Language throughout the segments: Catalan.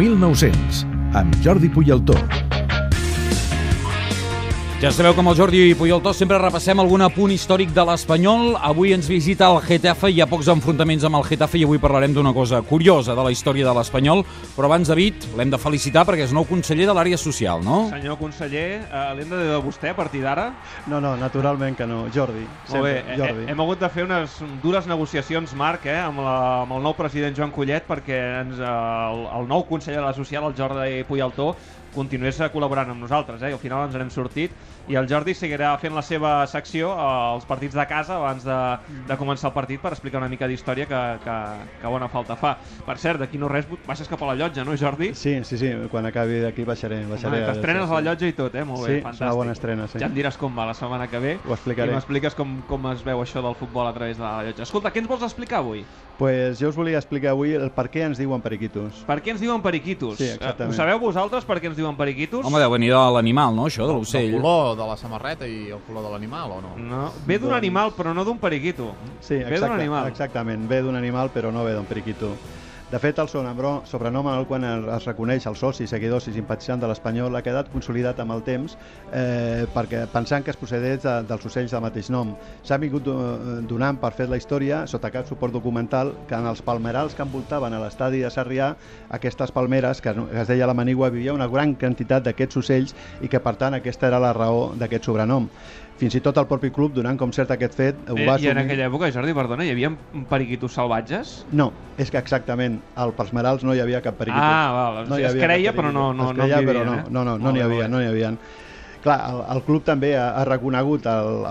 1900, amb Jordi Puyaltó. Ja sabeu que amb el Jordi Puyoltó sempre repassem algun apunt històric de l'Espanyol. Avui ens visita el Getafe, hi ha pocs enfrontaments amb el Getafe i avui parlarem d'una cosa curiosa de la història de l'Espanyol. Però abans, David, l'hem de felicitar perquè és nou conseller de l'àrea social, no? Senyor conseller, eh, l'hem de dir de vostè a partir d'ara? No, no, naturalment que no. Jordi, Molt bé, sempre, Jordi. He, hem hagut de fer unes dures negociacions, Marc, eh, amb, la, amb el nou president Joan Collet perquè ens, eh, el, el nou conseller de la social, el Jordi Puyaltó, continués col·laborant amb nosaltres, eh? i al final ens n'hem sortit i el Jordi seguirà fent la seva secció eh, als partits de casa abans de, de començar el partit per explicar una mica d'història que, que, que bona falta fa. Per cert, d'aquí no res, baixes cap a la llotja, no Jordi? Sí, sí, sí, quan acabi d'aquí baixaré. baixaré Home, T'estrenes a la llotja i tot, eh? Molt Sí, bé, és fantàstic. una bona estrena, sí. Ja em diràs com va la setmana que ve Ho explicaré. i m'expliques com, com es veu això del futbol a través de la llotja. Escolta, què ens vols explicar avui? pues jo us volia explicar avui el per què ens diuen periquitos. Per què ens diuen periquitos? Sí, Eh, exactament. Ho sabeu vosaltres per què ens diuen periquitos? Home, deu venir de l'animal, no, això, de El l'ocell? color de la samarreta i el color de l'animal, o no? No, ve d'un Doncs- animal però no d'un periquito. Sí, ve d'un exacte, animal. exactament. Ve d'un animal, però no ve d'un periquito. De fet, el sobrenom, sobrenom en el qual es reconeix als socis, seguidors i simpatitzants de l'Espanyol ha quedat consolidat amb el temps eh, perquè pensant que es procedeix de, dels ocells del mateix nom. S'ha vingut do- donant per fet la història, sota cap suport documental, que en els palmerals que envoltaven a l'estadi de Sarrià, aquestes palmeres, que, que es deia la manigua, vivia una gran quantitat d'aquests ocells i que, per tant, aquesta era la raó d'aquest sobrenom. Fins i tot el propi club, donant com cert aquest fet, ho Eh, va I en aquella època, Jordi, perdona, hi havia periquitos salvatges? No, és que exactament, al Palmerals no hi havia cap periquito. Ah, val, o sigui, es havia creia, però no- no- es no creia, en però vivien, no, eh? no, no, no Molt n'hi havia, no n'hi havia. Clar, el, el club també ha, ha reconegut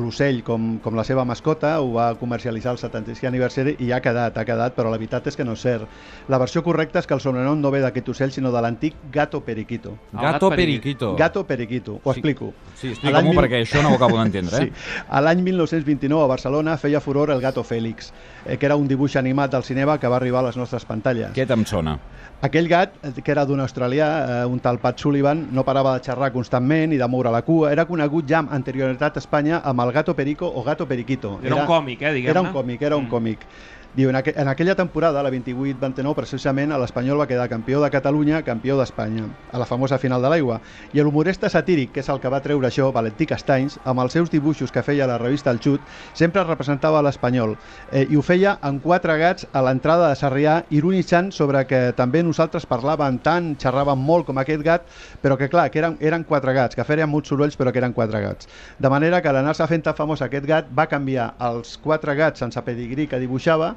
l'ocell com, com la seva mascota, ho va comercialitzar el 75è aniversari i ha quedat, ha quedat, però la veritat és que no és cert. La versió correcta és que el sobrenom no ve d'aquest ocell, sinó de l'antic gato periquito. Gato gat periquito. Gato periquito, ho Sí. explico. Sí, explica-m'ho mil- perquè això no ho acabo d'entendre, eh? Sí. A l'any 1929 a Barcelona feia furor el gato Fèlix, eh, que era un dibuix animat del cinema que va arribar a les nostres pantalles. Aquest em sona. Aquell gat, eh, que era d'un australià, eh, un tal Pat Sullivan, no parava de xerrar constantment i de moure la cua. Era conegut ja amb anterioritat a Espanya amb el gato perico o gato periquito. Era un còmic, eh, diguem-ne. Era un còmic, era un Mm. còmic. Diu, en, aqu en aquella temporada, la 28-29, precisament l'Espanyol va quedar campió de Catalunya, campió d'Espanya, a la famosa final de l'aigua. I l'humorista satíric, que és el que va treure això, Valentí Castanys, amb els seus dibuixos que feia a la revista El Xut, sempre representava l'Espanyol. Eh, I ho feia en quatre gats a l'entrada de Sarrià, ironitzant sobre que també nosaltres parlàvem tant, xerràvem molt com aquest gat, però que clar, que eren, eren quatre gats, que feien molts sorolls però que eren quatre gats. De manera que l'anar-se fent tan famós aquest gat va canviar els quatre gats sense pedigrí que dibuixava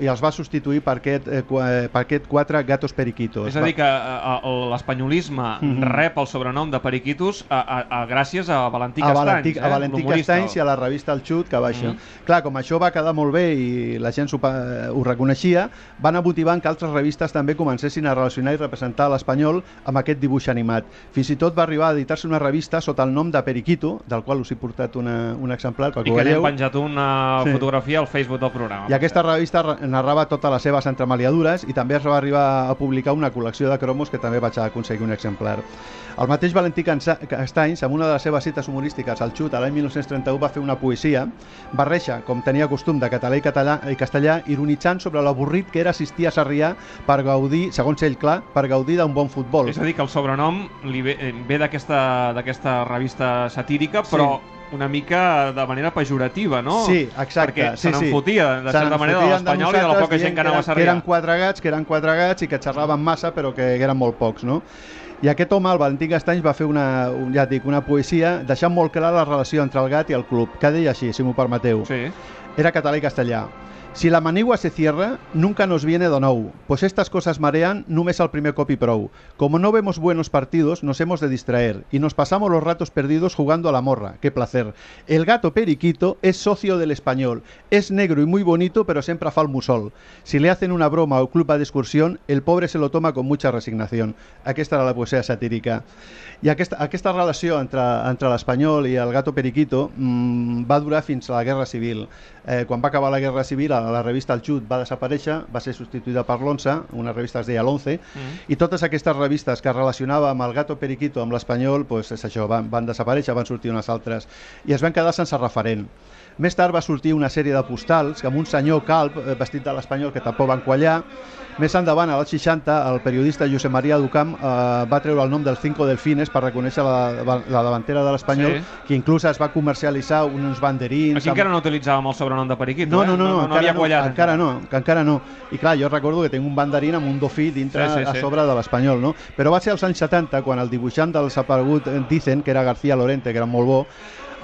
i els va substituir per aquest, eh, eh, per aquest quatre gatos periquitos. És a dir, que eh, eh, l'espanyolisme Mhm. rep el sobrenom de periquitos a, a, a, gràcies a Valentí a Castanys, Valentí, eh? a Valentí. Castanys i a la revista El Xut que baixa. Mhm. Clar, com això va quedar molt bé i la gent pa- ho reconeixia, van a motivant que altres revistes també comencessin a relacionar i representar l'espanyol amb aquest dibuix animat. Fins i tot va arribar a editar-se una revista sota el nom de Periquito, del qual us he portat una, un exemplar perquè I ho que n'hem veieu. penjat una Sí. fotografia al Facebook del programa. I aquesta revista narrava totes les seves entremaliadures i també es va arribar a publicar una col·lecció de cromos que també vaig aconseguir un exemplar. El mateix Valentí Castanys, amb una de les seves cites humorístiques al Xut, l'any 1931 va fer una poesia, barreja, com tenia costum, de català i, català i castellà, ironitzant sobre l'avorrit que era assistir a Sarrià per gaudir, segons ell clar, per gaudir d'un bon futbol. És a dir, que el sobrenom li ve, eh, ve d'aquesta revista satírica, però una mica de manera pejorativa, no? Sí, exacte. Perquè sí, se sí. n'enfotia, de Se certa manera, de l'Espanyol i de la poca gent que anava a Sarrià. Que eren quatre gats, que eren quatre gats i que xerraven massa, però que eren molt pocs, no? I aquest home, el Valentí Castanys, va fer una, un, ja dic, una poesia deixant molt clara la relació entre el gat i el club, que deia així, si m'ho permeteu. Sí. Era català i castellà. Si la manigua se cierra, nunca nos viene de nou, pues estas cosas marean només al primer cop i prou. Como no vemos buenos partidos, nos hemos de distraer y nos pasamos los ratos perdidos jugando a la morra. ¡Qué placer! El gato periquito es socio del español. Es negro y muy bonito, pero siempre fa el. Si le hacen una broma o club de excursión, el pobre se lo toma con mucha resignación. Aquesta era la poesia satírica. I aquesta, aquesta relació entre, entre l'espanyol i el gato periquito mmm, va durar fins a la Guerra Civil. Eh, quan va acabar la Guerra Civil, la, la revista El Xut va desaparèixer, va ser substituïda per l'Once, una revista es deia l'Once, mm. i totes aquestes revistes que es relacionava amb el Gato Periquito, amb l'espanyol, pues, és això, van, van desaparèixer, van sortir unes altres, i es van quedar sense referent. Més tard va sortir una sèrie de postals amb un senyor calp eh, vestit de l'espanyol que tampoc van quallar. Més endavant, als 60, el periodista Josep Maria Ducamp eh, va treure el nom del Cinco Delfines per reconèixer la, la davantera de l'espanyol, Sí. que inclús es va comercialitzar uns banderins... Aquí encara no utilitzàvem el sobrenom de Periquito, No, eh? no, no, no, no, encara, no, encara no, que encara no. I clar, jo recordo que tinc un banderín amb un dofí dintre Sí, sí, a sí. sobre de l'espanyol, no? Però va ser als anys 70 quan el dibuixant del desaparegut eh, Dicen, que era García Lorente, que era molt bo,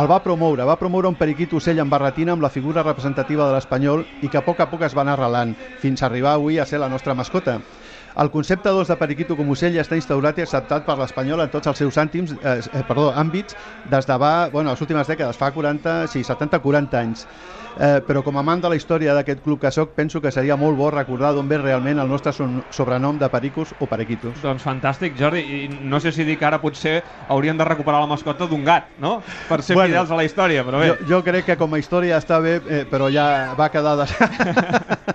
el va promoure, va promoure un periquit ocell amb barretina amb la figura representativa de l'espanyol i que a poc a poc es van arrelant, fins a arribar avui a ser la nostra mascota. El concepte d'os de periquito com ocell està instaurat i acceptat per l'espanyol en tots els seus àntims, eh, eh, perdó, àmbits des de va, bueno, les últimes dècades, fa 40, sí, 70-40 anys. Eh, però com a amant de la història d'aquest club que soc, penso que seria molt bo recordar d'on ve realment el nostre sobrenom de pericos o periquitos. Doncs fantàstic, Jordi. I no sé si que ara potser hauríem de recuperar la mascota d'un gat, no? Per ser Bueno, fidels a la història, però bé. Jo, jo crec que com a història està bé, eh, però ja va quedar des...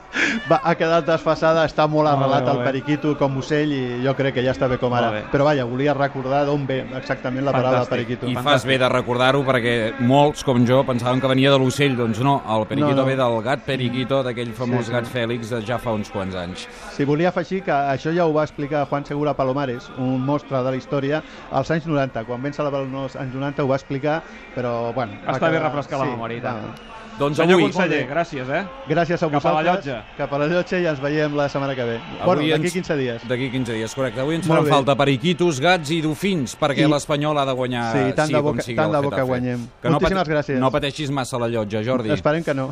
va, ha quedat desfasada, està molt Molt bé, arrelat el bé. periquito com ocell i jo crec que ja està bé com ara. bé. Però vaja, volia recordar d'on ve exactament la paraula Fantàstic. periquito. I fas bé de recordar-ho perquè molts, com jo, pensaven que venia de l'ocell. Doncs no, el periquito No, no. ve del gat periquito, d'aquell famós sí. gat Fèlix de ja fa uns quants anys. Si volia afegir que això ja ho va explicar Juan Segura Palomares, un mostre de la història, als anys 90. Quan vam celebrar els anys 90 ho va explicar, però bueno... va Està bé quedar- refrescar la memòria, i tant. va. Doncs Senyor avui, conseller, gràcies, eh? Gràcies a Cap a la vosaltres. llotja. Cap a la llotja i ens veiem la setmana que ve. bueno, d'aquí 15 dies. D'aquí 15 dies, correcte. Avui ens Molt faran bé. falta periquitos, gats i dofins, perquè I- l'Espanyol ha de guanyar Sí, tant de sigui bo com que- sigui tant de bo que Getafe. guanyem. Que no Moltíssimes pati- gràcies. No pateixis massa la llotja, Jordi. Esperem que no.